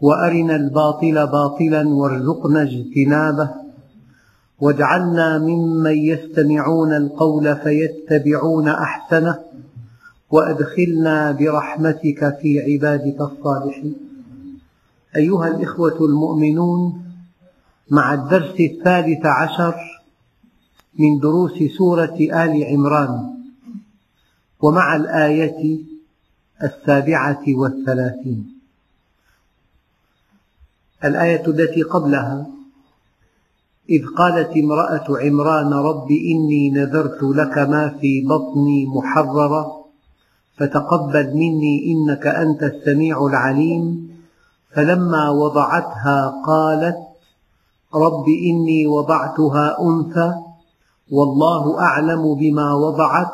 وأرنا الباطل باطلا وارزقنا اجتنابه. واجعلنا ممن يستمعون القول فيتبعون أحسنه. وأدخلنا برحمتك في عبادك الصالحين. أيها الإخوة المؤمنون مع الدرس الثالث عشر من دروس سورة آل عمران ومع الآية السابعة والثلاثين. الآية التي قبلها إذ قالت امرأة عمران رب إني نذرت لك ما في بطني محررا فتقبل مني إنك أنت السميع العليم. فلما وضعتها قالت رب إني وضعتها أنثى والله أعلم بما وضعت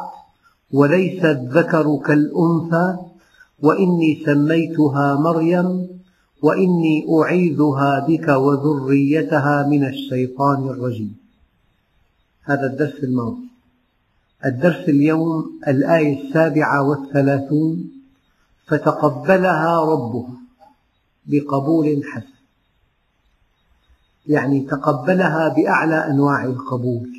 وليس الذكر كالأنثى وإني سميتها مريم. وإني أعيذها بك وذريتها من الشيطان الرجيم. هذا الدرس الماضي. الدرس اليوم الآية السابعة والثلاثون فتقبلها ربها بقبول حسن. يعني تقبلها بأعلى أنواع القبول.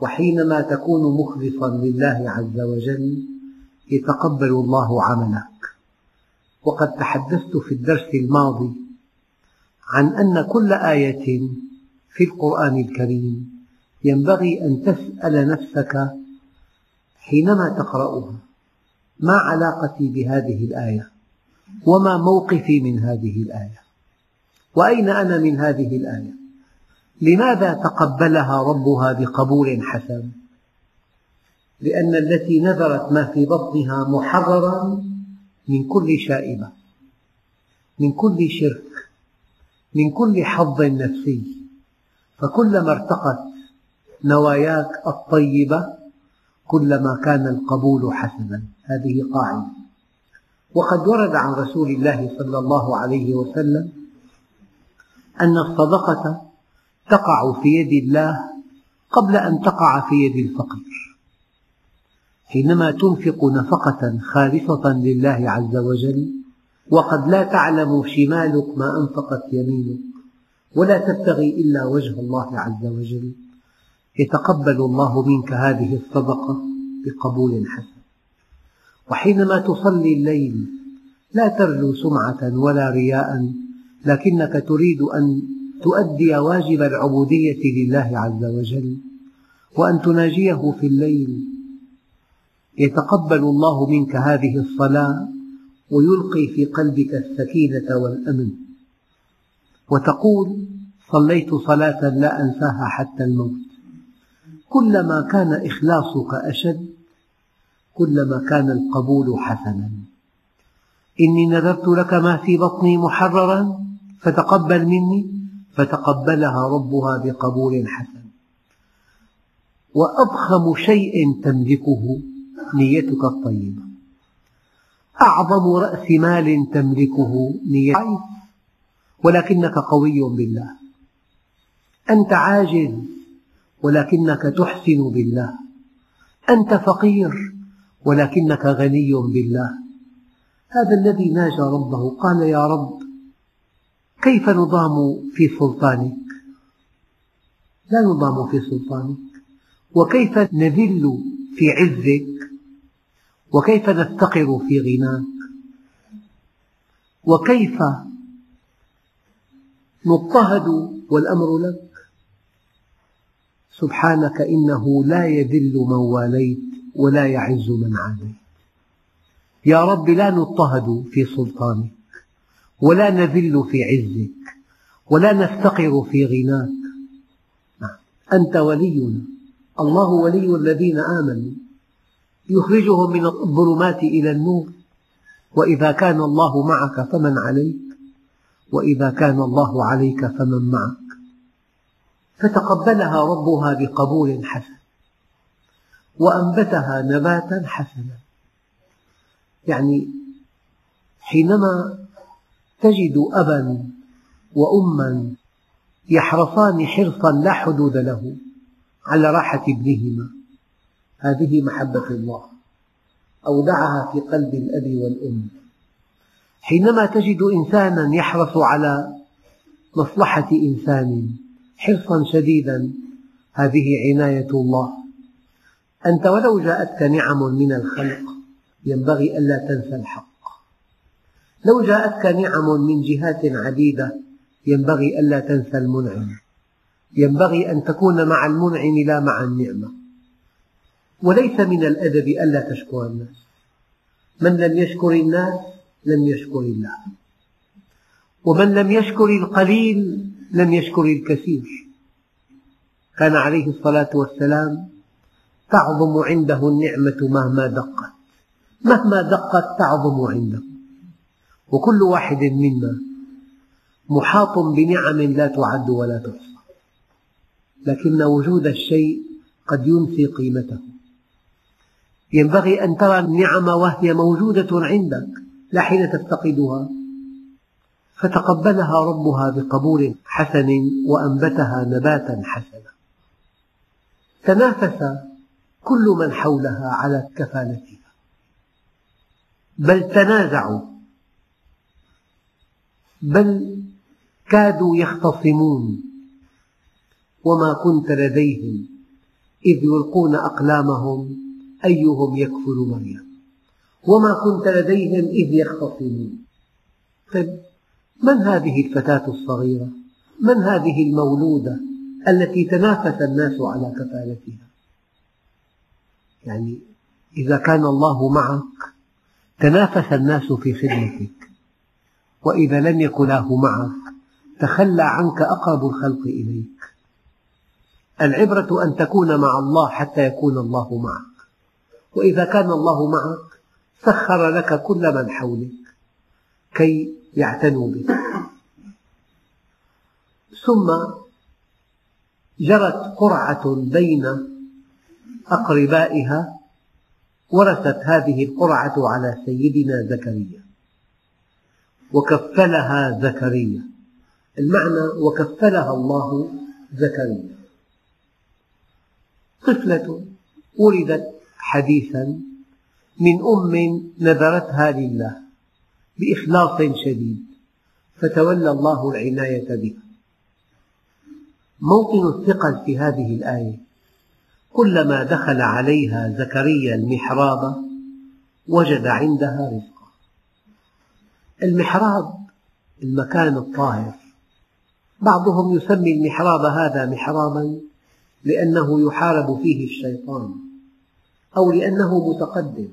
وحينما تكون مخلصا لله عز وجل يتقبل الله عملك وقد تحدثت في الدرس الماضي عن أن كل آية في القرآن الكريم ينبغي أن تسأل نفسك حينما تقرأها ما علاقتي بهذه الآية؟ وما موقفي من هذه الآية؟ وأين أنا من هذه الآية؟ لماذا تقبلها ربها بقبول حسن؟ لأن التي نذرت ما في بطنها محررا من كل شائبة من كل شرك من كل حظ نفسي. فكلما ارتقت نواياك الطيبة كلما كان القبول حسنا. هذه قاعدة. وقد ورد عن رسول الله صلى الله عليه وسلم أن الصدقة تقع في يد الله قبل أن تقع في يد الفقير. حينما تنفق نفقة خالصة لله عز وجل وقد لا تعلم شمالك ما أنفقت يمينك ولا تبتغي إلا وجه الله عز وجل يتقبل الله منك هذه الصدقة بقبول حسن. وحينما تصلي الليل لا ترجو سمعة ولا رياء لكنك تريد أن تؤدي واجب العبودية لله عز وجل وأن تناجيه في الليل يتقبل الله منك هذه الصلاة ويلقي في قلبك السكينة والأمن. وتقول صليت صلاة لا أنساها حتى الموت. كلما كان إخلاصك أشد كلما كان القبول حسنا. إني نذرت لك ما في بطني محررا فتقبل مني فتقبلها ربها بقبول حسن. وأضخم شيء تملكه نيتك الطيبة. أعظم رأس مال تملكه نيتك. ولكنك قوي بالله. أنت عاجز ولكنك تحسن بالله. أنت فقير ولكنك غني بالله. هذا الذي ناجى ربه. قال يا رب كيف نضام في سلطانك؟ لا نضام في سلطانك. وكيف نذل في عزك؟ وكيف نفتقر في غناك؟ وكيف نضطهد والأمر لك؟ سبحانك إنه لا يذل من واليت ولا يعز من عاديت. يا رب لا نضطهد في سلطانك ولا نذل في عزك ولا نفتقر في غناك. نعم. أنت ولينا الله ولي الذين آمنوا. يخرجهم من الظلمات إلى النور. وإذا كان الله معك فمن عليك وإذا كان الله عليك فمن معك. فتقبلها ربها بقبول حسن وأنبتها نباتا حسنا. يعني حينما تجد أبا وأما يحرصان حرصا لا حدود له على راحة ابنهما هذه محبة الله. أودعها في قلب الأب والأم. حينما تجد إنسانا يحرص على مصلحة إنسان حرصا شديدا هذه عناية الله. أنت ولو جاءتك نعم من الخلق ينبغي ألا تنسى الحق. لو جاءتك نعم من جهات عديدة ينبغي ألا تنسى المنعم. ينبغي أن تكون مع المنعم لا مع النعمة. وليس من الأدب ألا تشكر الناس. من لم يشكر الناس لم يشكر الله. ومن لم يشكر القليل لم يشكر الكثير. كان عليه الصلاة والسلام تعظم عنده النعمة مهما دقت. مهما دقت تعظم عنده. وكل واحد منا محاط بنعم لا تعد ولا تحصى. لكن وجود الشيء قد ينسي قيمته. ينبغي أن ترى النعم وهي موجودة عندك لا حين تفتقدها. فتقبلها ربها بقبول حسن وأنبتها نباتا حسنا. تنافس كل من حولها على كفالتها. بل تنازعوا. بل كادوا يختصمون. وما كنت لديهم إذ يلقون أقلامهم أيهم يكفل مريم؟ وما كنت لديهم إذ يختصمون. طيب من هذه الفتاة الصغيرة؟ من هذه المولودة التي تنافس الناس على كفالتها؟ يعني إذا كان الله معك تنافس الناس في خدمتك. وإذا لم يكن الله معك تخلى عنك أقرب الخلق إليك. العبرة أن تكون مع الله حتى يكون الله معك. وإذا كان الله معك سخر لك كل من حولك كي يعتنوا بك. ثم جرت قرعة بين أقربائها ورثت هذه القرعة على سيدنا زكريا وكفلها زكريا. المعنى وكفلها الله زكريا. طفلة ولدت حديثا من أم نذرتها لله بإخلاص شديد فتولى الله العناية بها. موطن الثقل في هذه الآية كلما دخل عليها زكريا المحراب وجد عندها رزقا. المحراب المكان الطاهر. بعضهم يسمي المحراب هذا محرابا لأنه يحارب فيه الشيطان. أو لأنه متقدم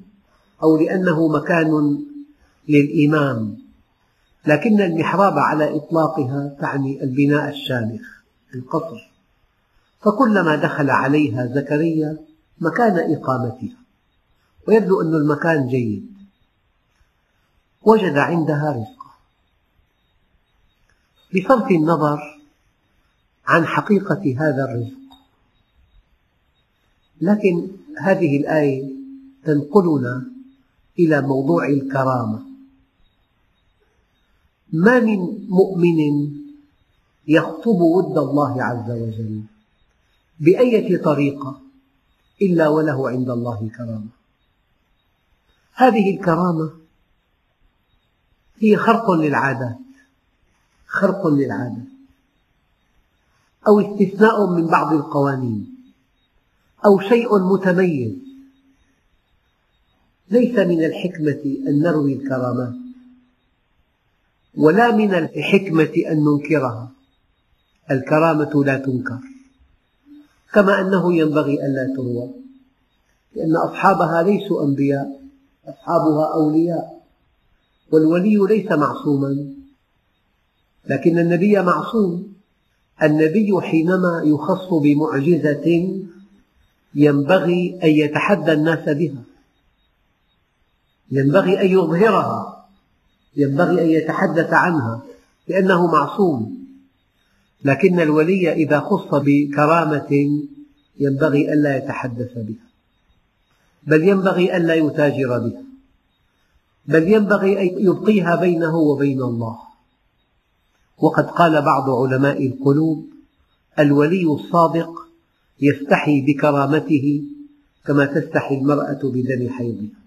أو لأنه مكان للإمام. لكن المحراب على إطلاقها تعني البناء الشامخ القصر. فكلما دخل عليها زكريا مكان إقامتها. ويبدو أن المكان جيد. وجد عندها رزقا بصرف النظر عن حقيقة هذا الرزق لكن هذه الآية تنقلنا إلى موضوع الكرامة. ما من مؤمن يخطب ود الله عز وجل بأية طريقة إلا وله عند الله كرامة؟ هذه الكرامة هي خرق للعادات خرق للعادة أو استثناء من بعض القوانين. أو شيء متميز. ليس من الحكمة أن نروي الكرامات ولا من الحكمة أن ننكرها. الكرامة لا تنكر كما أنه ينبغي ألا تروى لأن أصحابها ليسوا أنبياء أصحابها أولياء والولي ليس معصوما. لكن النبي معصوم النبي حينما يخص بمعجزة ينبغي أن يتحدى الناس بها. ينبغي أن يظهرها. ينبغي أن يتحدث عنها لأنه معصوم. لكن الولي إذا خص بكرامة ينبغي ألا يتحدث بها. بل ينبغي ألا يتاجر بها. بل ينبغي أن يبقيها بينه وبين الله. وقد قال بعض علماء القلوب الولي الصادق يستحي بكرامته كما تستحي المرأة بدم حيضها.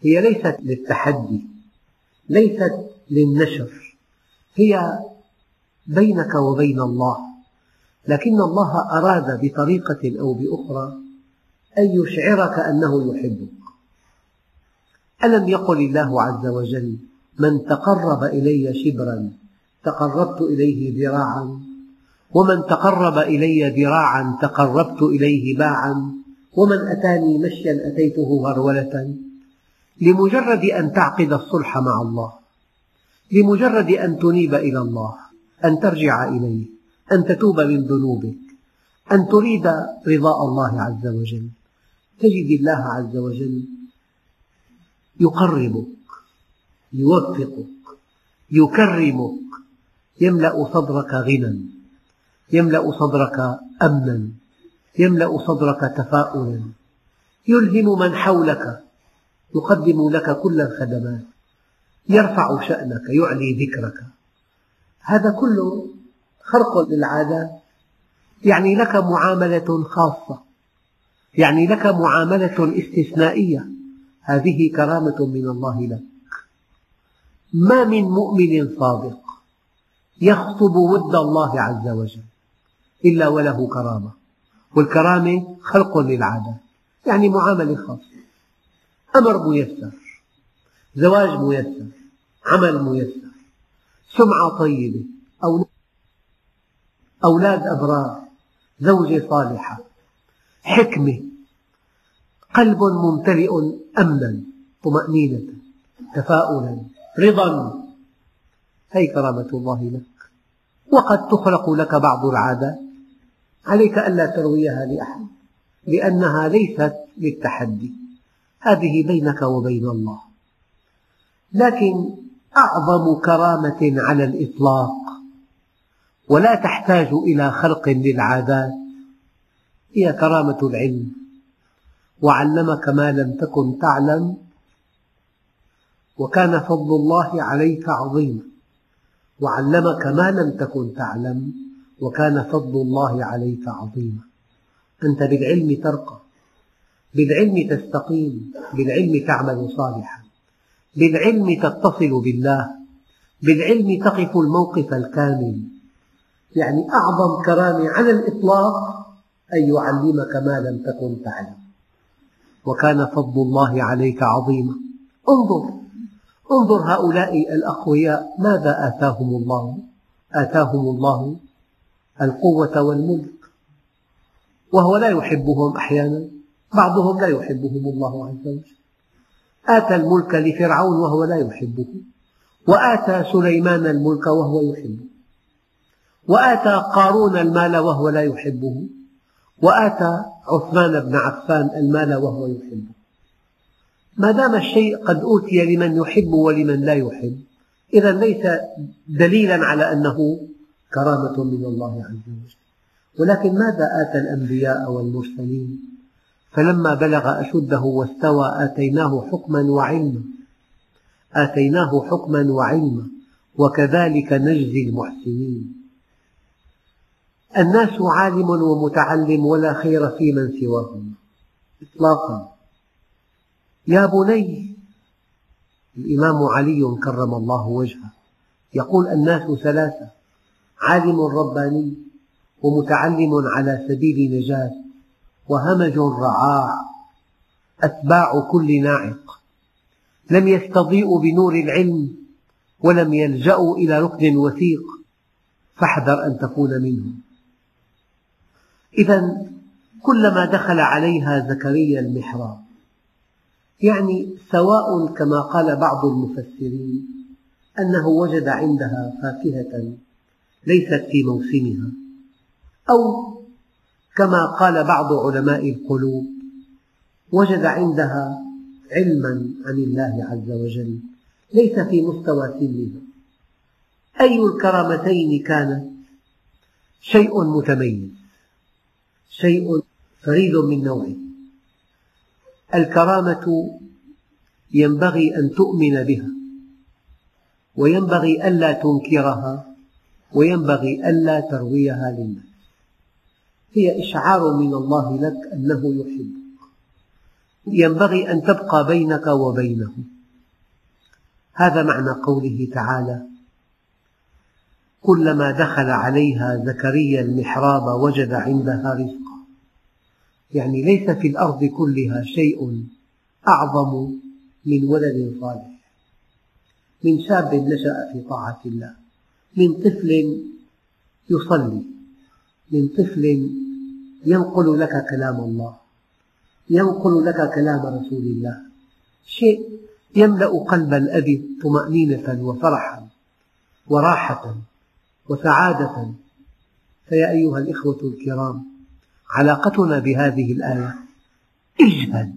هي ليست للتحدي ليست للنشر هي بينك وبين الله لكن الله أراد بطريقة أو بأخرى أن يشعرك أنه يحبك. ألم يقل الله عز وجل من تقرب إلي شبرا تقربت إليه ذراعا ومن تقرب إلي ذراعا تقربت إليه باعا ومن أتاني مشيا أتيته هرولة لمجرد أن تعقد الصلح مع الله لمجرد أن تنيب إلى الله أن ترجع إليه أن تتوب من ذنوبك أن تريد رضاء الله عز وجل. تجد الله عز وجل يقربك يوفقك يكرمك يملأ صدرك غنى. يملأ صدرك أمنا يملأ صدرك تفاؤلا. يلهم من حولك يقدم لك كل الخدمات. يرفع شأنك يعلي ذكرك. هذا كله خرق للعادات. يعني لك معاملة خاصة. يعني لك معاملة استثنائية. هذه كرامة من الله لك. ما من مؤمن صادق يخطب ود الله عز وجل. إلا وله كرامة. والكرامة خلق للعادات يعني معاملة خاصة. أمر ميسر زواج ميسر عمل ميسر سمعة طيبة أولاد أبرار زوجة صالحة حكمة. قلب ممتلئ أمنا طمأنينة تفاؤلا رضا. هذه كرامة الله لك. وقد تخلق لك بعض العادات. عليك ألا ترويها لأحد لأنها ليست للتحدي. هذه بينك وبين الله. لكن أعظم كرامة على الإطلاق ولا تحتاج إلى خلق للعادات هي كرامة العلم. وعلمك ما لم تكن تعلم وكان فضل الله عليك عظيما وعلمك ما لم تكن تعلم. وكان فضل الله عليك عظيما. أنت بالعلم ترقى بالعلم تستقيم بالعلم تعمل صالحا بالعلم تتصل بالله بالعلم تقف الموقف الكامل. يعني أعظم كرامة على الإطلاق أن يعلمك ما لم تكن تعلم. وكان فضل الله عليك عظيما. انظر انظر هؤلاء الأقوياء ماذا آتاهم الله؟ آتاهم الله القوة والملك. وهو لا يحبهم أحيانا. بعضهم لا يحبهم الله عز وجل. آتى الملك لفرعون وهو لا يحبه. وآتى سليمان الملك وهو يحبه. وآتى قارون المال وهو لا يحبه. وآتى عثمان بن عفان المال وهو يحبه. ما دام الشيء قد أوتي لمن يحب ولمن لا يحب إذا ليس دليلا على أنه كرامة من الله عز وجل. ولكن ماذا آتى الأنبياء والمرسلين؟ فلما بلغ أشده واستوى آتيناه حكما وعلما. آتيناه حكما وعلما وكذلك نجزي المحسنين. الناس عالم ومتعلم ولا خير في من سواهما إطلاقا. يا بني الإمام علي كرم الله وجهه. يقول الناس ثلاثة. عالم رباني ومتعلم على سبيل نجاة وهمج رعاع أتباع كل ناعق. لم يستضيئوا بنور العلم ولم يلجأوا إلى ركن وثيق فاحذر أن تكون منهم إذا كلما دخل عليها زكريا المحراب يعني سواء كما قال بعض المفسرين أنه وجد عندها فاكهة ليست في موسمها. أو كما قال بعض علماء القلوب وجد عندها علما عن الله عز وجل ليس في مستوى سنها. أي الكرامتين كانت؟ شيء متميز شيء فريد من نوعه. الكرامة ينبغي أن تؤمن بها وينبغي ألا تنكرها. وينبغي ألا ترويها للناس. هي إشعار من الله لك أنه يحبك. ينبغي أن تبقى بينك وبينه. هذا معنى قوله تعالى كلما دخل عليها زكريا المحراب وجد عندها رزقا. يعني ليس في الأرض كلها شيء أعظم من ولد صالح. من شاب نشأ في طاعة الله. من طفل يصلي من طفل ينقل لك كلام الله ينقل لك كلام رسول الله. شيء يملأ قلب الأب طمأنينة وفرحا وراحة وسعادة. فيا أيها الإخوة الكرام علاقتنا بهذه الآية اجهد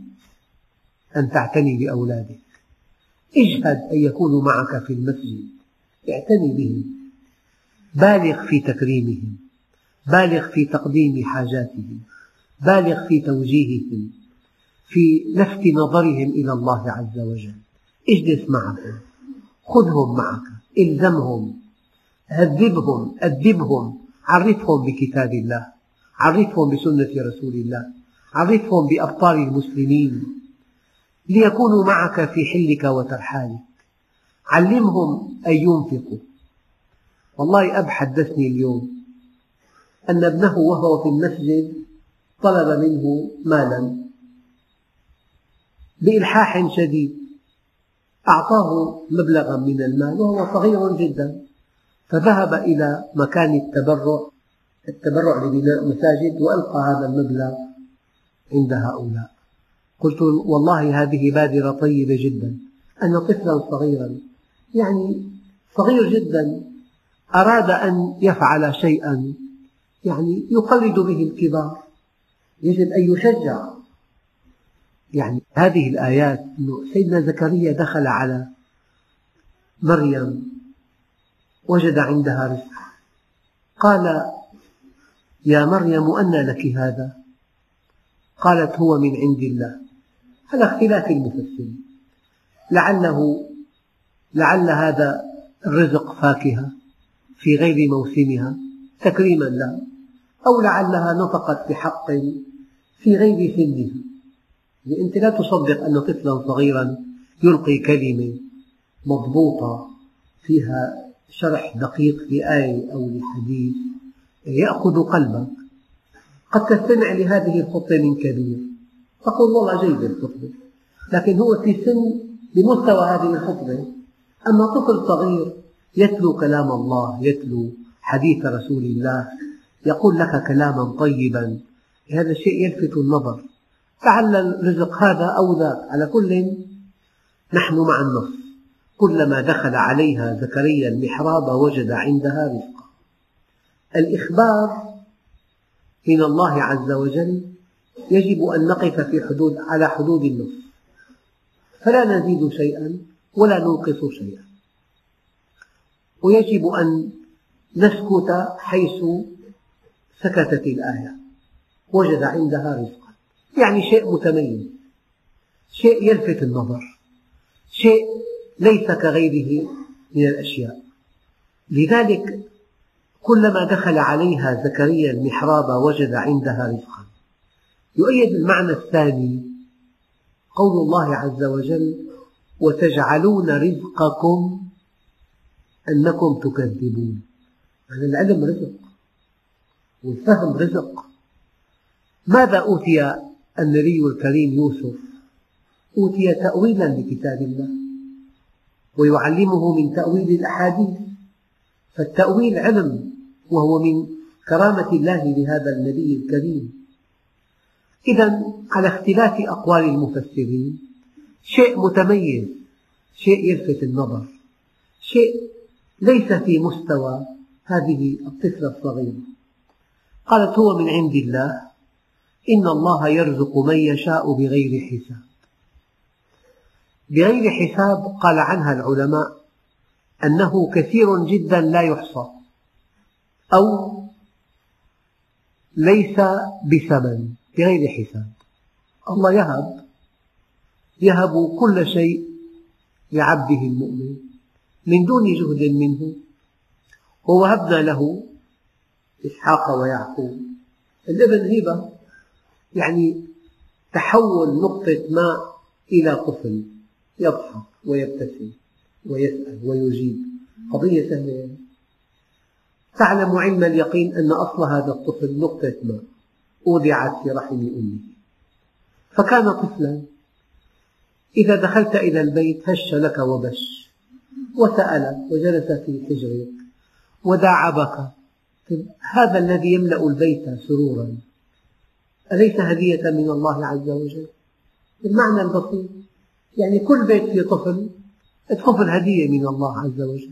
أن تعتني بأولادك اجهد أن يكونوا معك في المسجد اعتني بهم. بالغ في تكريمهم بالغ في تقديم حاجاتهم بالغ في توجيههم في لفت نظرهم إلى الله عز وجل. اجلس معهم خذهم معك إلزمهم هذبهم أدبهم عرفهم بكتاب الله عرفهم بسنة رسول الله عرفهم بأبطال المسلمين. ليكونوا معك في حلك وترحالك. علمهم أن ينفقوا. والله أب حدثني اليوم أن ابنه وهو في المسجد طلب منه مالا بإلحاح شديد. أعطاه مبلغا من المال وهو صغير جدا. فذهب إلى مكان التبرع التبرع لبناء مساجد وألقى هذا المبلغ عند هؤلاء. قلت والله هذه بادرة طيبة جدا. أن طفلا صغيرا يعني صغير جدا أراد أن يفعل شيئا يعني يقلد به الكبار. يجب أن يشجع. يعني هذه الآيات أنه سيدنا زكريا دخل على مريم وجد عندها رزقا قال يا مريم أنى لك هذا؟ قالت هو من عند الله. على اختلاف المفسرين. لعله لعل هذا الرزق فاكهة. في غير موسمها تكريما لها أو لعلها نطقت بحق في غير سنها. يعني أنت لا تصدق أن طفلا صغيرا يلقي كلمة مضبوطة فيها شرح دقيق لآية أو لحديث يأخذ قلبك قد تستمع لهذه الخطبة من كبير. تقول والله جيدة الخطبة. لكن هو في سن بمستوى هذه الخطبة أما طفل صغير يتلو كلام الله يتلو حديث رسول الله يقول لك كلاما طيبا. هذا الشيء يلفت النظر. لعل الرزق هذا أو ذاك على كل نحن مع النص. كلما دخل عليها زكريا المحراب وجد عندها رزقا. الإخبار من الله عز وجل يجب أن نقف في حدود على حدود النص. فلا نزيد شيئا ولا ننقص شيئا. ويجب أن نسكت حيث سكتت الآية. وجد عندها رزقا. يعني شيء متميز. شيء يلفت النظر. شيء ليس كغيره من الأشياء. لذلك كلما دخل عليها زكريا المحراب وجد عندها رزقا. يؤيد المعنى الثاني. قول الله عز وجل وتجعلون رزقكم أنكم تكذبون. يعني العلم رزق والفهم رزق. ماذا أوتي النبي الكريم يوسف؟ أوتي تأويلا لكتاب الله ويعلمه من تأويل الأحاديث. فالتأويل علم وهو من كرامة الله لهذا النبي الكريم. إذا على اختلاف أقوال المفسرين شيء متميز شيء يلفت النظر شيء ليس في مستوى هذه الطفلة الصغيرة. قالت هو من عند الله إن الله يرزق من يشاء بغير حساب. بغير حساب قال عنها العلماء أنه كثير جدا لا يحصى أو ليس بثمن بغير حساب. الله يهب يهب كل شيء لعبده المؤمن. من دون جهد منه ووهبنا له إسحاق ويعقوب. الإبن هبة يعني تحول نقطة ماء إلى طفل يضحك ويبتسم ويسأل ويجيب. قضية سهلة. تعلم علم اليقين أن أصل هذا الطفل نقطة ماء أودعت في رحم أمه. فكان طفلا إذا دخلت إلى البيت هش لك وبش. وسأل وجلس في حجرك وداعبك. هذا الذي يملأ البيت سرورا. أليس هدية من الله عز وجل؟ المعنى البسيط يعني كل بيت فيه طفل الطفل هدية من الله عز وجل.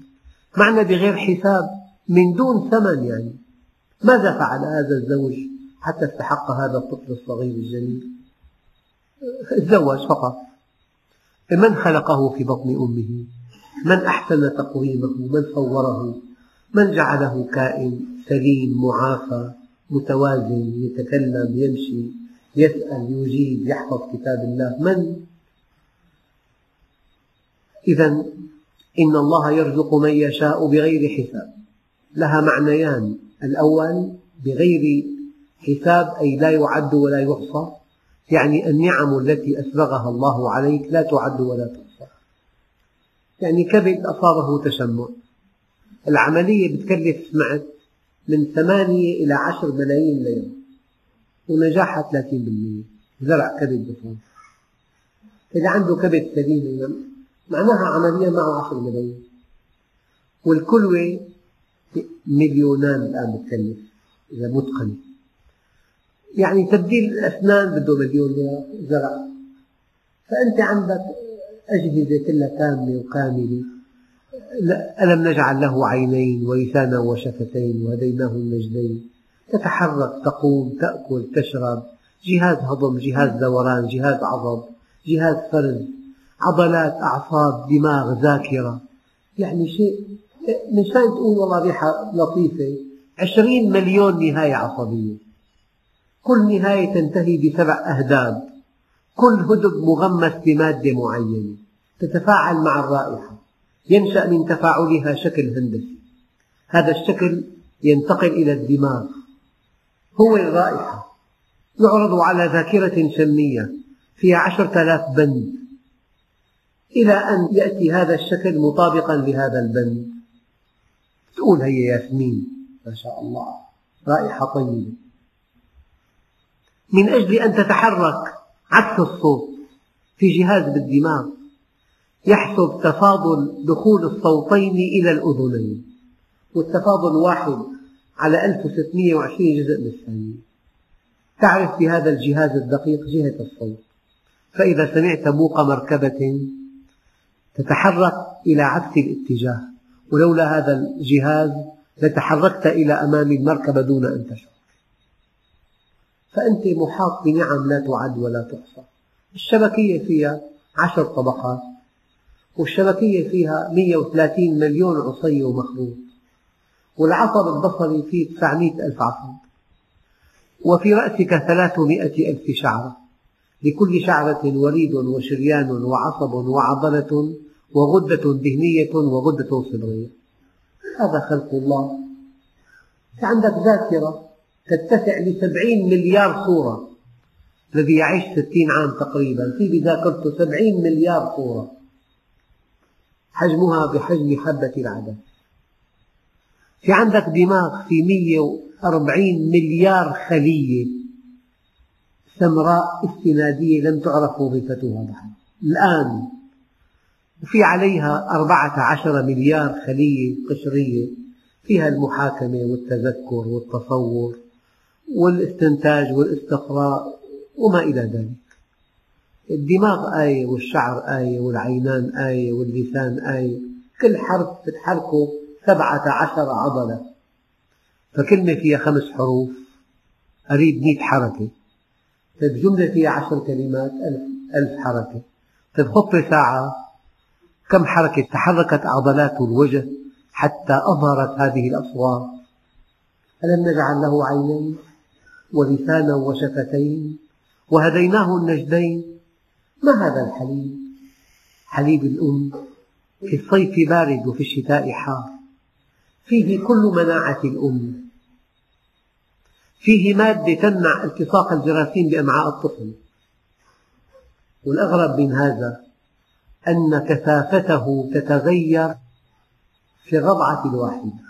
معنى بغير حساب من دون ثمن يعني. ماذا فعل هذا الزوج حتى استحق هذا الطفل الصغير الجميل؟ تزوج فقط. من خلقه في بطن أمه؟ من أحسن تقويمه من صوره من جعله كائن سليم معافى متوازن يتكلم يمشي يسأل يجيب يحفظ كتاب الله. من؟ إذا إن الله يرزق من يشاء بغير حساب. لها معنيان. الأول بغير حساب أي لا يعد ولا يحصى يعني النعم التي أسبغها الله عليك لا تعد ولا تحصى. يعني كبد أصابه تشمع. العملية بتكلف سمعت من ثمانية إلى عشر ملايين ليرة. ونجاحها 30% زرع كبد بفرنسا إذا عنده كبد سليم معناها عمليا معه عشر ملايين. والكلوة مليونان الآن بتكلف إذا متقنة. يعني تبديل الأسنان بده مليون ليرة زرع. فأنت عندك أجهزة كلها تامة وكاملة ألم نجعل له عينين ولسانا وشفتين وهديناه النجدين. تتحرك تقوم تأكل تشرب. جهاز هضم جهاز دوران جهاز عضب جهاز فرز. عضلات أعصاب دماغ ذاكرة. يعني شيء مشان تقول والله ريحة لطيفة. عشرين مليون نهاية عصبية. كل نهاية تنتهي بسبع أهداب كل هدب مغمس بمادة معينة تتفاعل مع الرائحة ينشأ من تفاعلها شكل هندسي. هذا الشكل ينتقل إلى الدماغ. هو الرائحة. يعرض على ذاكرة شمية فيها عشرة آلاف بند. إلى أن يأتي هذا الشكل مطابقا لهذا البند. تقول هي ياسمين ما شاء الله رائحة طيبة. من أجل أن تتحرك عكس الصوت في جهاز بالدماغ يحسب تفاضل دخول الصوتين إلى الأذنين والتفاضل واحد على 1620 جزء من الثانية. تعرف بهذا الجهاز الدقيق جهة الصوت فإذا سمعت بوق مركبة تتحرك إلى عكس الاتجاه ولولا هذا الجهاز لتحركت إلى أمام المركبة دون أن تشعر. فأنت محاط بنعم لا تعد ولا تحصى. الشبكية فيها عشر طبقات والشبكية فيها 130 مليون عصي ومخروط والعصب البصري فيه 900 ألف عصب. وفي رأسك 300 ألف شعرة لكل شعرة وريد وشريان وعصب وعضلة وغدة دهنية وغدة صبغية هذا خلق الله. عندك ذاكرة تتسع لسبعين مليار صورة. الذي يعيش ستين عام تقريبا. في بذاكرته سبعين مليار صورة. حجمها بحجم حبة العدس في عندك دماغ في 140 مليار خلية. سمراء استنادية لم تعرف وظيفتها بعد. الآن وفي عليها أربعة عشر مليار خلية قشرية. فيها المحاكمة والتذكر والتصور. والاستنتاج والاستقراء وما إلى ذلك. الدماغ آية والشعر آية والعينان آية واللسان آية كل حرف تتحركه سبعة عشر عضلة. فكلمة فيها خمس حروف أريد مئة حركة. طيب جملة فيها عشر كلمات ألف, ألف حركة. تخطي ساعة كم حركة تحركت عضلات الوجه حتى أظهرت هذه الأصوات؟ ألم نجعل له عينين؟ ولسانا وشفتين وهديناه النجدين. ما هذا الحليب؟ حليب الأم في الصيف بارد وفي الشتاء حار. فيه كل مناعة الأم. فيه مادة تمنع التصاق الجراثيم بأمعاء الطفل. والأغرب من هذا أن كثافته تتغير في الرضعة الواحدة.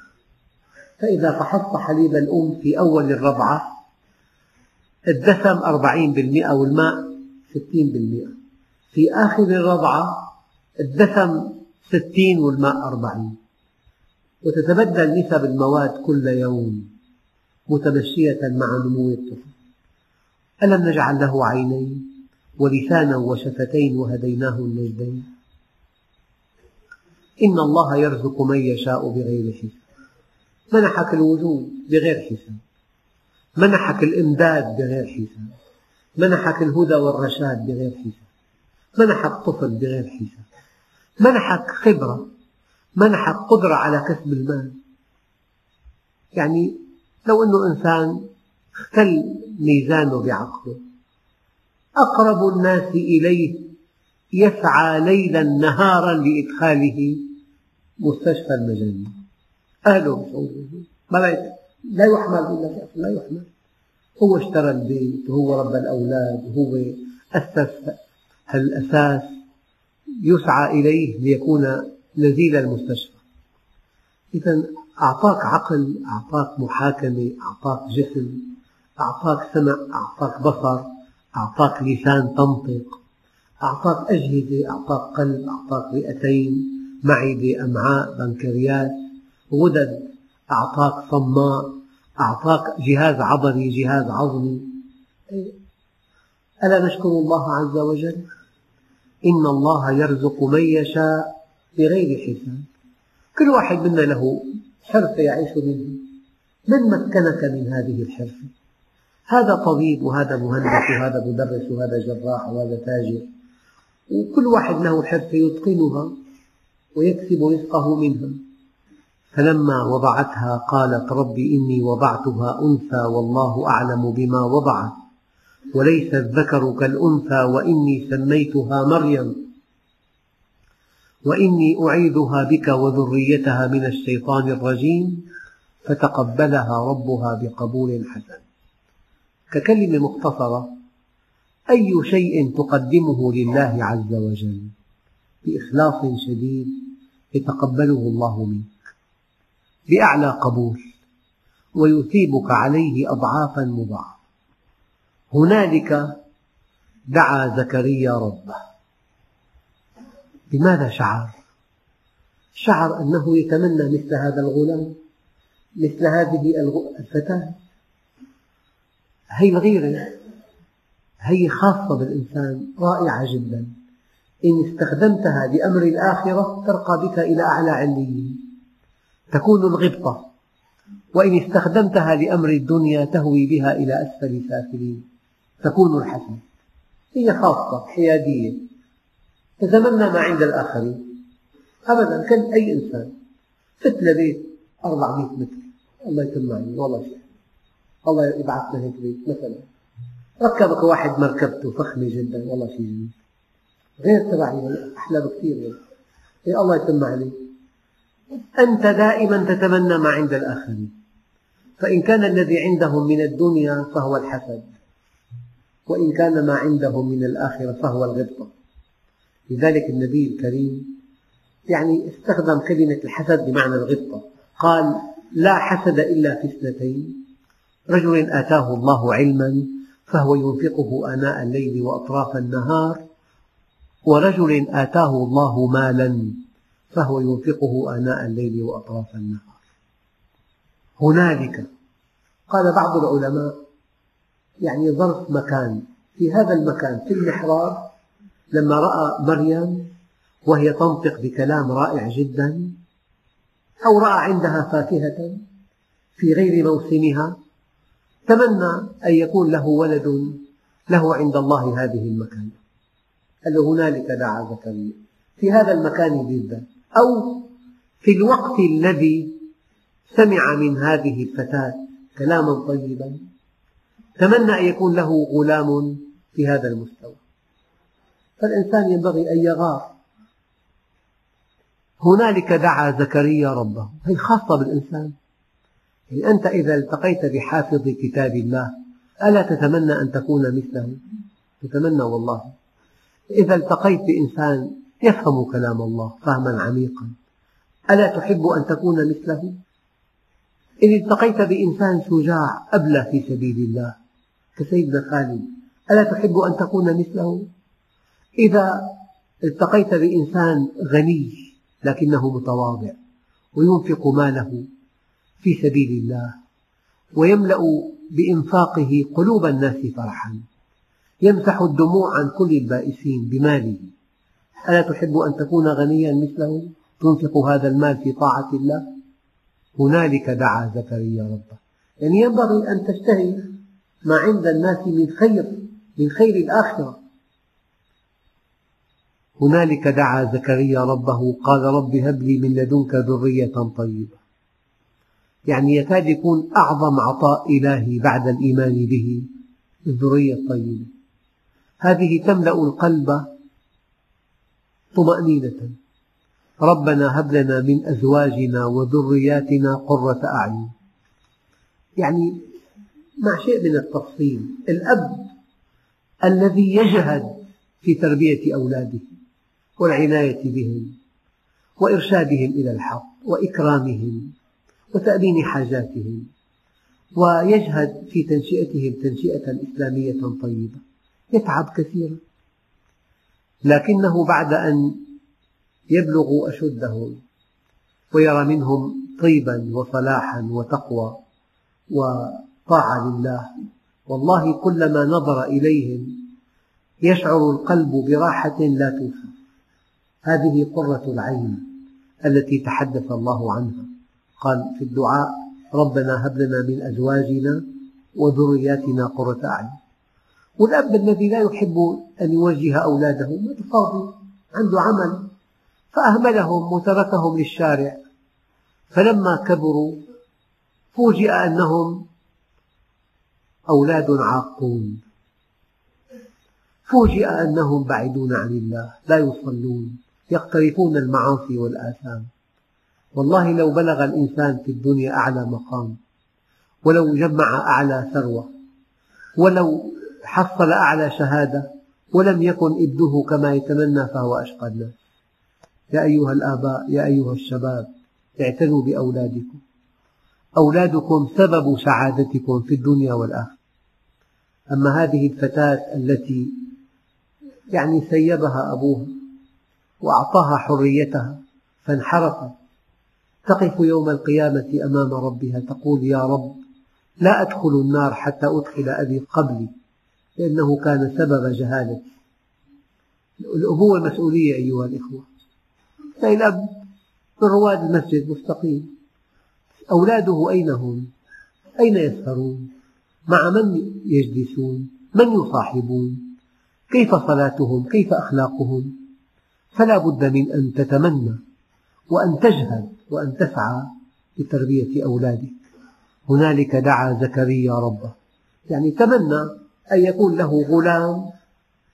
فإذا فحصت حليب الأم في أول الرضعة الدسم أربعين بالمئة والماء ستين بالمئة. في آخر الرضعة الدسم ستين والماء أربعين. وتتبدل نسب المواد كل يوم متمشية مع نمو الطفل. ألم نجعل له عينين ولسانا وشفتين وهديناه النجدين إن الله يرزق من يشاء بغير حساب. منحك الوجود بغير حساب. منحك الإمداد بغير حساب. منحك الهدى والرشاد بغير حساب. منحك طفل بغير حساب. منحك خبرة. منحك قدرة على كسب المال. يعني لو أنه إنسان اختل ميزانه بعقله أقرب الناس إليه يسعى ليلا نهارا لإدخاله مستشفى المجانين. أهله بيشعروا ما لا يحمل إلا لا يحمل. هو اشترى البيت وهو ربى الأولاد وهو أسس الأساس يسعى إليه ليكون نزيل المستشفى. إذا أعطاك عقل أعطاك محاكمة أعطاك جسم أعطاك سمع أعطاك بصر أعطاك لسان تنطق أعطاك أجهزة أعطاك قلب أعطاك رئتين معدة أمعاء بنكرياس غدد. أعطاك صماء أعطاك جهاز عضلي جهاز عظمي. ألا نشكر الله عز وجل؟ إن الله يرزق من يشاء بغير حساب. كل واحد منا له حرفة يعيش منها من مكنك من هذه الحرفة هذا طبيب وهذا مهندس وهذا مدرس وهذا جراح وهذا تاجر. وكل واحد له حرفة يتقنها ويكسب رزقه منها. فلما وضعتها قالت رب إني وضعتها أنثى والله أعلم بما وضعت وليس الذكر كالأنثى وإني سميتها مريم وإني أعيذها بك وذريتها من الشيطان الرجيم فتقبلها ربها بقبول حسن. ككلمة مختصرة أي شيء تقدمه لله عز وجل بإخلاص شديد يتقبله الله منك بأعلى قبول ويثيبك عليه أضعافا مضاعفة. هنالك دعا زكريا ربه. بماذا شعر؟ شعر أنه يتمنى مثل هذا الغلام مثل هذه الفتاة. هي الغيرة هي خاصة بالإنسان رائعة جدا. إن استخدمتها لأمر الآخرة ترقى بك إلى أعلى عليين. تكون الغبطة وإن استخدمتها لأمر الدنيا تهوي بها إلى أسفل سافلين. تكون الحسن هي خاصة حيادية. تتمنى ما عند الآخرين. أبدا كل أي إنسان. فت لبيت 400 متر. الله يتم معي والله شيء. الله يبعث لنا هيك بيت مثلا. ركبك واحد مركبته فخمة جدا. والله شيء جميل. غير تبعي أحلى بكثير. إيه الله يتم عليك. أنت دائما تتمنى ما عند الآخرين. فإن كان الذي عندهم من الدنيا فهو الحسد. وإن كان ما عندهم من الآخرة فهو الغبطة لذلك النبي الكريم يعني استخدم كلمة الحسد بمعنى الغبطة قال لا حسد إلا في اثنتين. رجل آتاه الله علما فهو ينفقه آناء الليل وأطراف النهار. ورجل آتاه الله مالا فهو ينفقه آناء الليل وأطراف النهار. هنالك قال بعض العلماء يعني ظرف مكان. في هذا المكان في المحراب لما رأى مريم وهي تنطق بكلام رائع جدا أو رأى عندها فاكهة في غير موسمها تمنى أن يكون له ولد له عند الله هذه المكانة قال له هنالك دعا زكريا في هذا المكان بالذات أو في الوقت الذي سمع من هذه الفتاة كلاما طيبا تمنى أن يكون له غلام في هذا المستوى. فالإنسان ينبغي أن يغار. هنالك دعا زكريا ربه هي خاصة بالإنسان. يعني أنت إذا التقيت بحافظ كتاب الله ألا تتمنى أن تكون مثله؟ تتمنى والله. إذا التقيت بإنسان يفهم كلام الله فهما عميقا. ألا تحب أن تكون مثله؟ إن التقيت بإنسان شجاع أبلى في سبيل الله. كسيدنا خالد ألا تحب أن تكون مثله؟ إذا التقيت بإنسان غني لكنه متواضع وينفق ماله في سبيل الله ويملأ بإنفاقه قلوب الناس فرحا يمسح الدموع عن كل البائسين بماله. ألا تحب أن تكون غنيا مثله؟ تنفق هذا المال في طاعة الله؟ هنالك دعا زكريا ربه. يعني ينبغي أن تشتهي ما عند الناس من خير من خير الآخرة. هنالك دعا زكريا ربه قال رب هب لي من لدنك ذرية طيبة. يعني يكاد يكون أعظم عطاء إلهي بعد الإيمان به الذرية الطيبة. هذه تملأ القلب طمأنينة ربنا هب لنا من أزواجنا وذرياتنا قرة أعين. يعني مع شيء من التفصيل الأب الذي يجهد في تربية أولاده والعناية بهم وإرشادهم إلى الحق وإكرامهم وتأمين حاجاتهم ويجهد في تنشئتهم تنشئة إسلامية طيبة. يتعب كثيرا. لكنه بعد أن يبلغوا أشدهم ويرى منهم طيبا وصلاحا وتقوى وطاعة لله والله كلما نظر إليهم يشعر القلب براحة لا توصف هذه قرة العين التي تحدث الله عنها. قال في الدعاء ربنا هب لنا من أزواجنا وذرياتنا قرة أعين. والأب الذي لا يحب أن يوجه أولاده فاضي عنده عمل فأهملهم وتركهم للشارع. فلما كبروا فوجئ أنهم أولاد عاقون. فوجئ أنهم بعيدون عن الله لا يصلون يقترفون المعاصي والآثام. والله لو بلغ الإنسان في الدنيا أعلى مقام ولو جمع أعلى ثروة ولو حصل أعلى شهادة ولم يكن ابنه كما يتمنى فهو أشقى الناس يا أيها الآباء يا أيها الشباب اعتنوا بأولادكم. أولادكم سبب سعادتكم في الدنيا والآخرة. أما هذه الفتاة التي يعني سيبها أبوها وأعطاها حريتها فانحرفت تقف يوم القيامة أمام ربها تقول يا رب لا أدخل النار حتى أدخل أبي قبلي. لأنه كان سبب جهالتي الأبوة مسؤولية أيها الإخوة تلاقي الأب من رواد المسجد مستقيم أولاده أين هم؟ أين يسهرون؟ مع من يجلسون؟ من يصاحبون؟ كيف صلاتهم؟ كيف أخلاقهم؟ فلا بد من أن تتمنى وأن تجهد وأن تسعى لتربية أولادك هنالك دعا زكريا ربه يعني تمنى أن يكون له غلام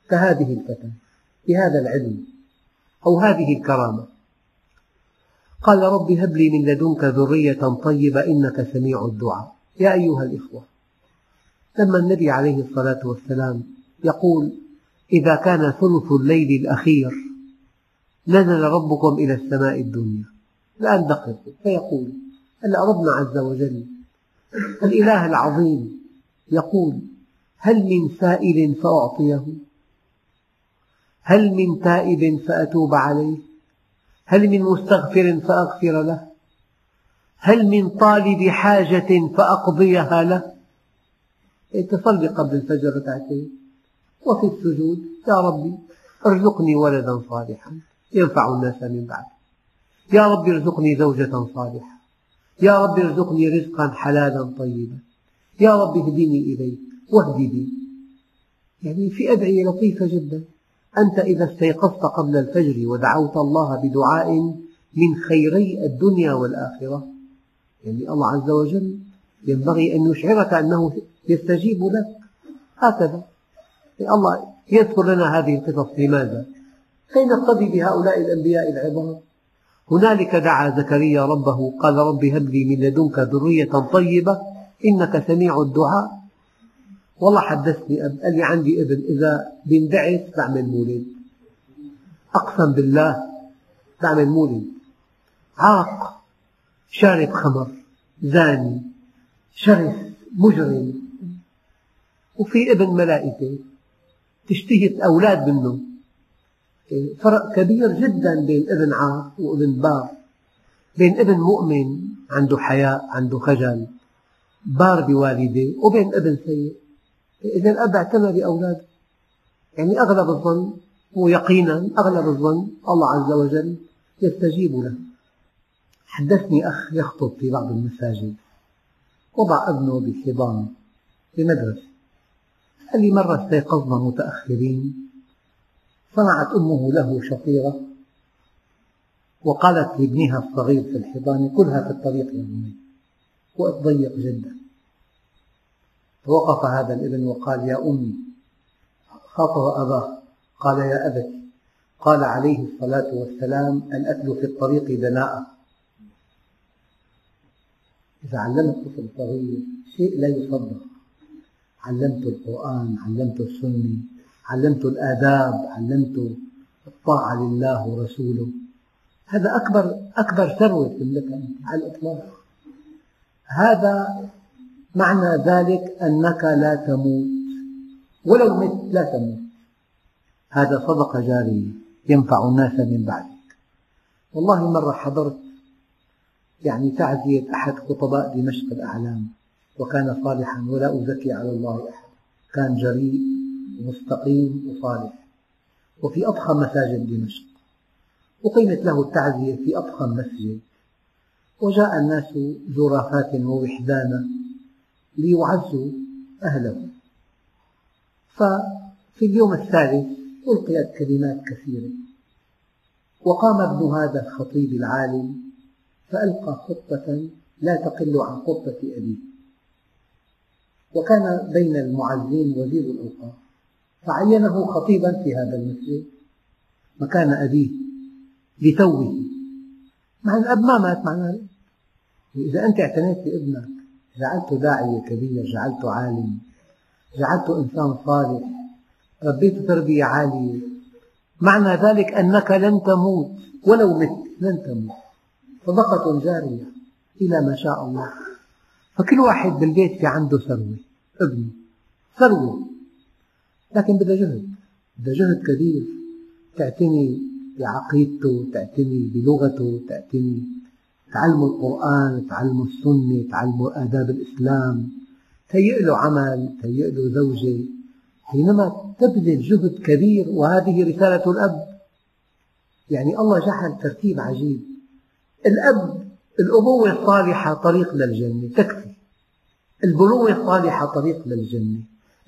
كهذه الفتاة بهذا العلم أو هذه الكرامة. قال رب هب لي من لدنك ذرية طيبة إنك سميع الدعاء. يا أيها الإخوة لما النبي عليه الصلاة والسلام يقول إذا كان ثلث الليل الأخير نزل ربكم إلى السماء الدنيا. الآن دققوا فيقول هلا ربنا عز وجل؟ الإله العظيم يقول هل من سائل فأعطيه؟ هل من تائب فأتوب عليه؟ هل من مستغفر فأغفر له؟ هل من طالب حاجة فأقضيها له؟ تصلي قبل الفجر ركعتين. وفي السجود يا ربي ارزقني ولدا صالحا. ينفع الناس من بعد. يا رب ارزقني زوجة صالحة. يا رب ارزقني رزقا حلالا طيبا. يا رب اهدني إليك. واهد بي يعني في أدعية لطيفة جدا. أنت إذا استيقظت قبل الفجر ودعوت الله بدعاء من خيري الدنيا والآخرة. يعني الله عز وجل ينبغي أن يشعرك أنه يستجيب لك. هكذا. يعني الله يذكر لنا هذه القصص. لماذا؟ كي نقتدي بهؤلاء الأنبياء العظام. هنالك دعا زكريا ربه قال رب هب لي من لدنك ذرية طيبة إنك سميع الدعاء. والله حدثني أب قال لي عندي ابن إذا بيندعس بعمل مولد. أقسم بالله بعمل مولد. عاق شارب خمر زاني شرس مجرم. وفي ابن ملائكة تشتهي الأولاد منه. فرق كبير جدا بين ابن عاق وابن بار. بين ابن مؤمن عنده حياء عنده خجل. بار بوالديه وبين ابن سيء. إذا الأب اعتنى بأولاده. يعني أغلب الظن ويقينا أغلب الظن الله عز وجل يستجيب له. حدثني أخ يخطب في بعض المساجد وضع ابنه بحضانه بمدرسة قال لي مرة استيقظنا متأخرين صنعت أمه له شطيرة وقالت لابنها الصغير في الحضانة كلها في الطريق يا بني وقت ضيق جدا. فوقف هذا الابن وقال يا أمي. خاطب أباه. قال يا أبت. قال عليه الصلاة والسلام الأكل في الطريق دناءة إذا علمت طفل صغير شيء لا يصدق. علمته القرآن علمته السنة علمته الآداب علمته الطاعة لله ورسوله. هذا أكبر أكبر ثروة تملكها على الإطلاق. هذا معنى ذلك أنك لا تموت. ولو مت لا تموت. هذا صدقة جارية ينفع الناس من بعدك. والله مرة حضرت يعني تعزية أحد خطباء دمشق الأعلام وكان صالحا ولا أزكي على الله أحد. كان جريء ومستقيم وصالح. وفي أضخم مساجد دمشق. أقيمت له التعزية في أضخم مسجد. وجاء الناس زرافات ووحدانا ليعزوا أهله. ففي اليوم الثالث ألقيت كلمات كثيرة. وقام ابن هذا الخطيب العالم فألقى خطة لا تقل عن خطة أبيه. وكان بين المعزين وزير الأوقاف فعينه خطيبا في هذا المسجد. مكان أبيه لتوه. مع الأب ما مات معناه إذا أنت اعتنيت بابنك جعلته داعية كبير جعلته عالم جعلته إنسان صالح ربيته تربية عالية. معنى ذلك أنك لن تموت ولو مت لن تموت. صدقة جارية إلى ما شاء الله. فكل واحد بالبيت في عنده ثروة ابنه ثروة. لكن بدها جهد بدها جهد كبير. تعتني بعقيدته تعتني بلغته تعتني تعلموا القرآن تعلموا السنة تعلموا آداب الإسلام تهيئ له عمل تهيئ له زوجة حينما تبذل جهد كبير وهذه رسالة الأب. يعني الله جعل ترتيب عجيب. الأب الأبوة الصالحة طريق للجنة تكفي. البنوة الصالحة طريق للجنة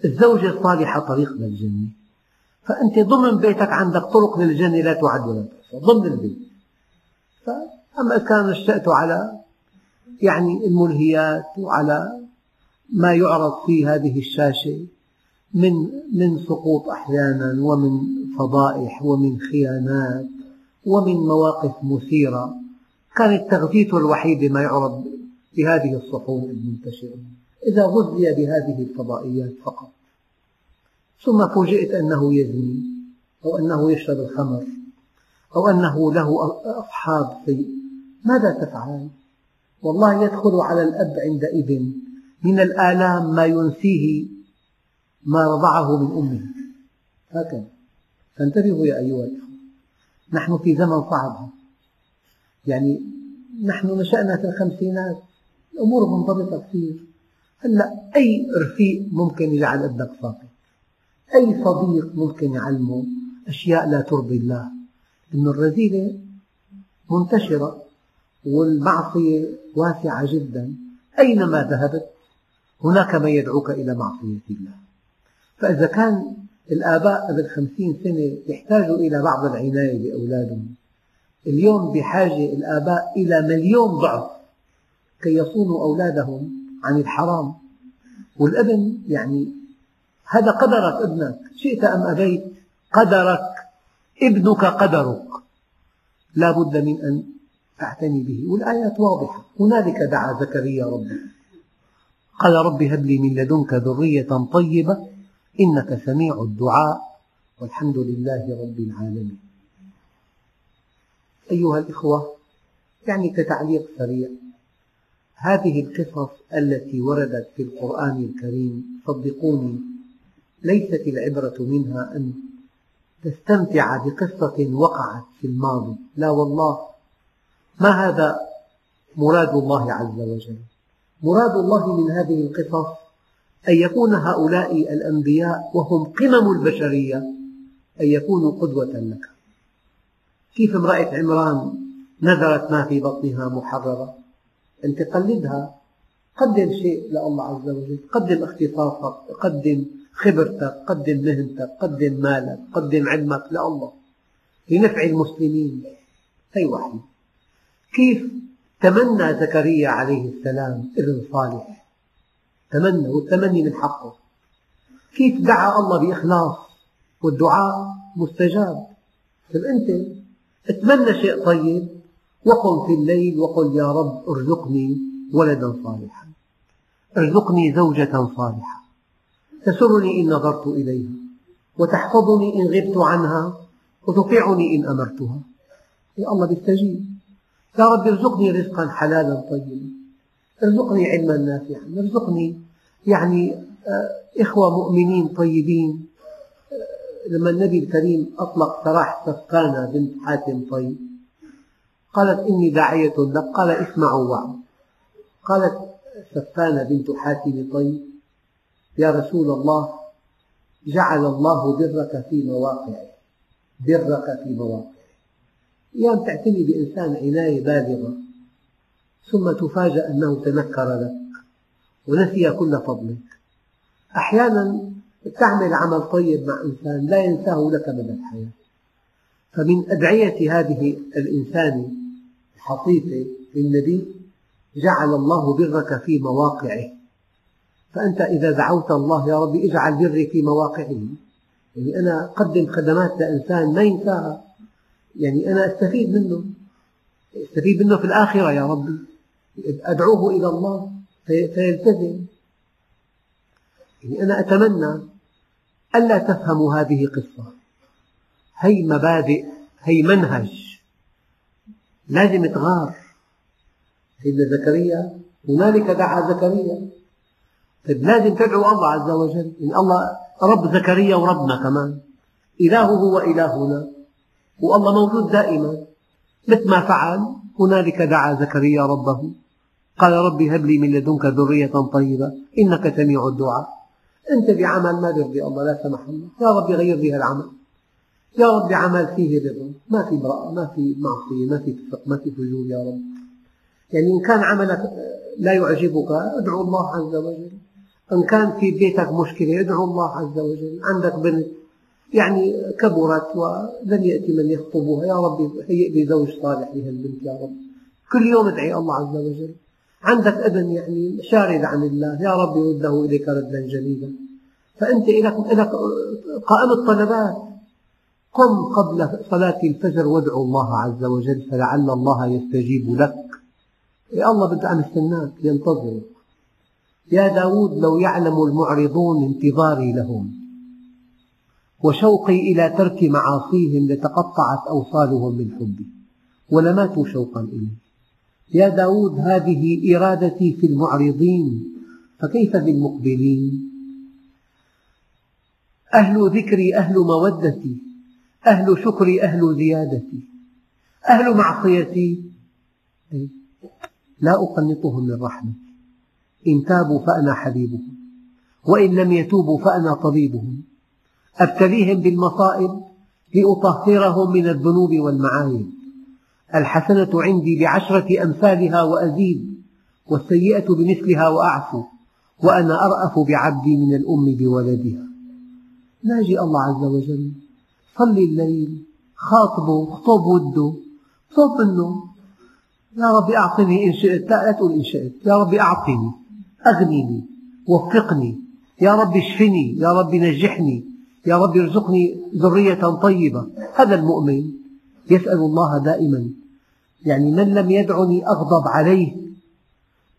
الزوجة الصالحة طريق للجنة. فأنت ضمن بيتك عندك طرق للجنة لا تعد ولا تحصى ضمن البيت. أما كان نشأت على يعني الملهيات وعلى ما يعرض في هذه الشاشة من من سقوط أحيانا ومن فضائح ومن خيانات ومن مواقف مثيرة كانت تغذيته الوحيدة ما يعرض بهذه الصحون المنتشرة. إذا غذي بهذه الفضائيات فقط. ثم فوجئت أنه يزني أو أنه يشرب الخمر أو أنه له أصحاب سيء ماذا تفعل؟ والله يدخل على الأب عندئذ من الآلام ما ينسيه ما رضعه من أمه. هكذا. فانتبهوا يا أيها الأخوة. نحن في زمن صعب. يعني نحن نشأنا في الخمسينات. الأمور منضبطة كثير. هلا أي رفيق ممكن يجعل أبنك ساقط أي صديق ممكن يعلمه أشياء لا ترضي الله؟ إنه الرذيلة منتشرة. والمعصية واسعة جدا. أينما ذهبت هناك من يدعوك إلى معصية الله. فإذا كان الآباء قبل خمسين سنة يحتاجوا إلى بعض العناية بأولادهم اليوم بحاجة الآباء إلى مليون ضعف كي يصونوا أولادهم عن الحرام. والابن يعني هذا قدرك ابنك شئت أم أبيت قدرك ابنك قدرك. لا بد من أن تعتني به. والآيات واضحة. هنالك دعا زكريا ربه. قال رب هب لي من لدنك ذرية طيبة إنك سميع الدعاء. والحمد لله رب العالمين. أيها الإخوة يعني كتعليق سريع. هذه القصص التي وردت في القرآن الكريم صدقوني ليست العبرة منها أن تستمتع بقصة وقعت في الماضي. لا والله. ما هذا مراد الله عز وجل؟ مراد الله من هذه القصص أن يكون هؤلاء الأنبياء وهم قمم البشرية أن يكونوا قدوة لك. كيف امرأة عمران نذرت ما في بطنها محررة؟ أنت قلدها. قدم شيء لله عز وجل. قدم اختصاصك قدم خبرتك قدم مهنتك قدم مالك قدم علمك لله. لنفع المسلمين. هي وحي كيف تمنى زكريا عليه السلام ابن صالح؟ تمنى والتمني من حقه. كيف دعا الله بإخلاص والدعاء مستجاب؟ طيب أنت أتمنى شيء طيب؟ وقم في الليل وقل يا رب ارزقني ولدا صالحا. ارزقني زوجة صالحة. تسرني إن نظرت إليها وتحفظني إن غبت عنها وتطيعني إن أمرتها. يا الله بيستجيب يا رب ارزقني رزقا حلالا طيبا. ارزقني علما نافعا. ارزقني يعني آه، إخوة مؤمنين طيبين. آه، لما النبي الكريم أطلق سراح سفكانة بنت حاتم طيب قالت إني داعية لك. قال اسمعوا وعوا قالت سفانة بنت حاتم طيب يا رسول الله جعل الله برك في مواقعه. برك في مواقعه. أيام تعتني بإنسان عناية بالغة ثم تفاجأ أنه تنكر لك ونسي كل فضلك. أحيانا تعمل عمل طيب مع إنسان لا ينساه لك مدى الحياة. فمن أدعية هذه الإنسان الحصيفة للنبي جعل الله برك في مواقعه. فأنت إذا دعوت الله يا رب اجعل بري في مواقعه. يعني أنا أقدم خدمات لإنسان ما ينساها. يعني أنا أستفيد منه. أستفيد منه في الآخرة يا ربي. أدعوه إلى الله فيلتزم. يعني أنا أتمنى ألا تفهموا هذه قصة. هي مبادئ هي منهج. لازم تغار سيدنا زكريا هنالك دعا زكريا. طيب لازم تدعو الله عز وجل. إن الله رب زكريا وربنا كمان. إلهه وإلهنا. والله موجود دائما. مثل ما فعل هنالك دعا زكريا ربه. قال رب هب لي من لدنك ذرية طيبة إنك سميع الدعاء. أنت بعمل ما يرضي الله لا سمح الله. يا رب غير لي العمل يا رب عمل فيه رضا. ما في براءة ما في معصية ما في فسق ما في فجور يا رب. يعني إن كان عملك لا يعجبك ادعو الله عز وجل. إن كان في بيتك مشكلة ادعو الله عز وجل. عندك بنت يعني كبرت ولن يأتي من يخطبها. يا رب هيئ لي زوج صالح لهالبنت يا رب. كل يوم ادعي الله عز وجل. عندك ابن يعني شارد عن الله. يا رب يرده إليك ردا جميلا فأنت لك قائمة طلبات قم قبل صلاة الفجر وادعو الله عز وجل فلعل الله يستجيب لك. يا الله بدي عم استناك ينتظرك. يا داود لو يعلم المعرضون انتظاري لهم. وشوقي إلى ترك معاصيهم لتقطعت أوصالهم من حبي. ولماتوا شوقا إلي. يا داود هذه إرادتي في المعرضين فكيف بالمقبلين؟ أهل ذكري أهل مودتي أهل شكري أهل زيادتي أهل معصيتي. لا أقنطهم من رحمتي. إن تابوا فأنا حبيبهم وإن لم يتوبوا فأنا طبيبهم. أبتليهم بالمصائب لأطهرهم من الذنوب والمعايب. الحسنة عندي بعشرة أمثالها وأزيد والسيئة بمثلها وأعفو وأنا أرأف بعبدي من الأم بولدها. ناجي الله عز وجل. صلي الليل خاطبه خطب وده. طلب منه. يا رب أعطني إن شئت. لا, لا تقول إن شئت. يا رب أعطني أغنني وفقني. يا رب اشفني يا رب نجحني. يا رب ارزقني ذرية طيبة. هذا المؤمن يسأل الله دائما يعني من لم يدعني أغضب عليه؟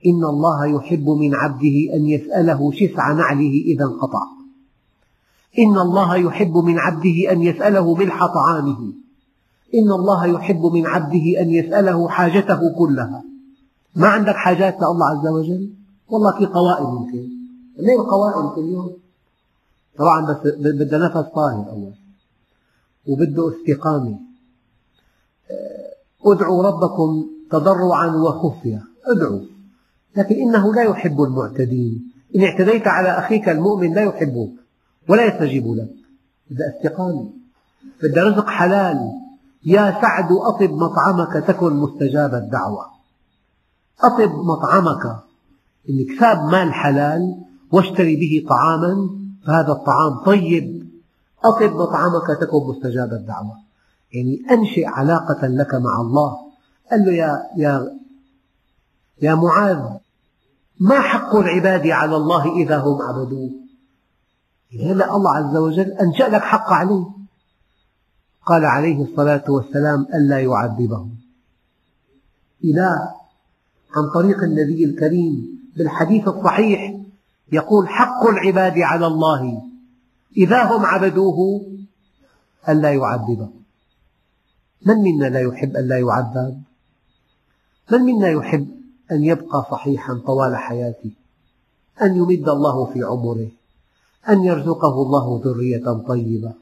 إن الله يحب من عبده أن يسأله شسع نعله إذا انقطع. إن الله يحب من عبده أن يسأله ملح طعامه. إن الله يحب من عبده أن يسأله حاجته كلها. ما عندك حاجات لله عز وجل؟ والله في قوائم يمكن. ليه القوائم كل يوم؟ طبعا بس بدها نفس طاهر أول وبده استقامة. ادعوا ربكم تضرعا وخفية. ادعوا. لكن إنه لا يحب المعتدين. إن اعتديت على أخيك المؤمن لا يحبك ولا يستجيب لك. بدها استقامة. بدها رزق حلال. يا سعد أطب مطعمك تكن مستجاب الدعوة. أطب مطعمك. إن اكسب مال حلال واشتري به طعاما فهذا الطعام طيب. أطب مطعمك تكن مستجاب الدعوة. يعني أنشئ علاقة لك مع الله. قال له يا, يا, يا معاذ ما حق العباد على الله إذا هم عبدوه؟ هلا الله عز وجل أنشأ لك حق عليه. قال عليه الصلاة والسلام ألا يعذبهم. إله عن طريق النبي الكريم بالحديث الصحيح يقول حق العباد على الله. إذا هم عبدوه ألا يعذبهم من منا لا يحب أن لا يعذب؟ من منا يحب أن يبقى صحيحا طوال حياته؟ أن يمد الله في عمره؟ أن يرزقه الله ذرية طيبة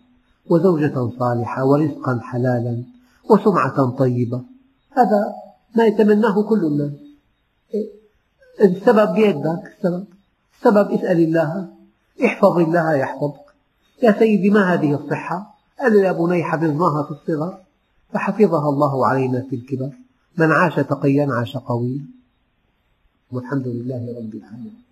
وزوجة صالحة ورزقا حلالا وسمعة طيبة؟ هذا ما يتمناه كل الناس. السبب بيدك السبب؟ السبب اسأل الله. احفظ الله يحفظك. يا سيدي ما هذه الصحة؟ قال يا بني حفظناها في الصغر. فحفظها الله علينا في الكبر. من عاش تقيا عاش قويا. والحمد لله رب العالمين.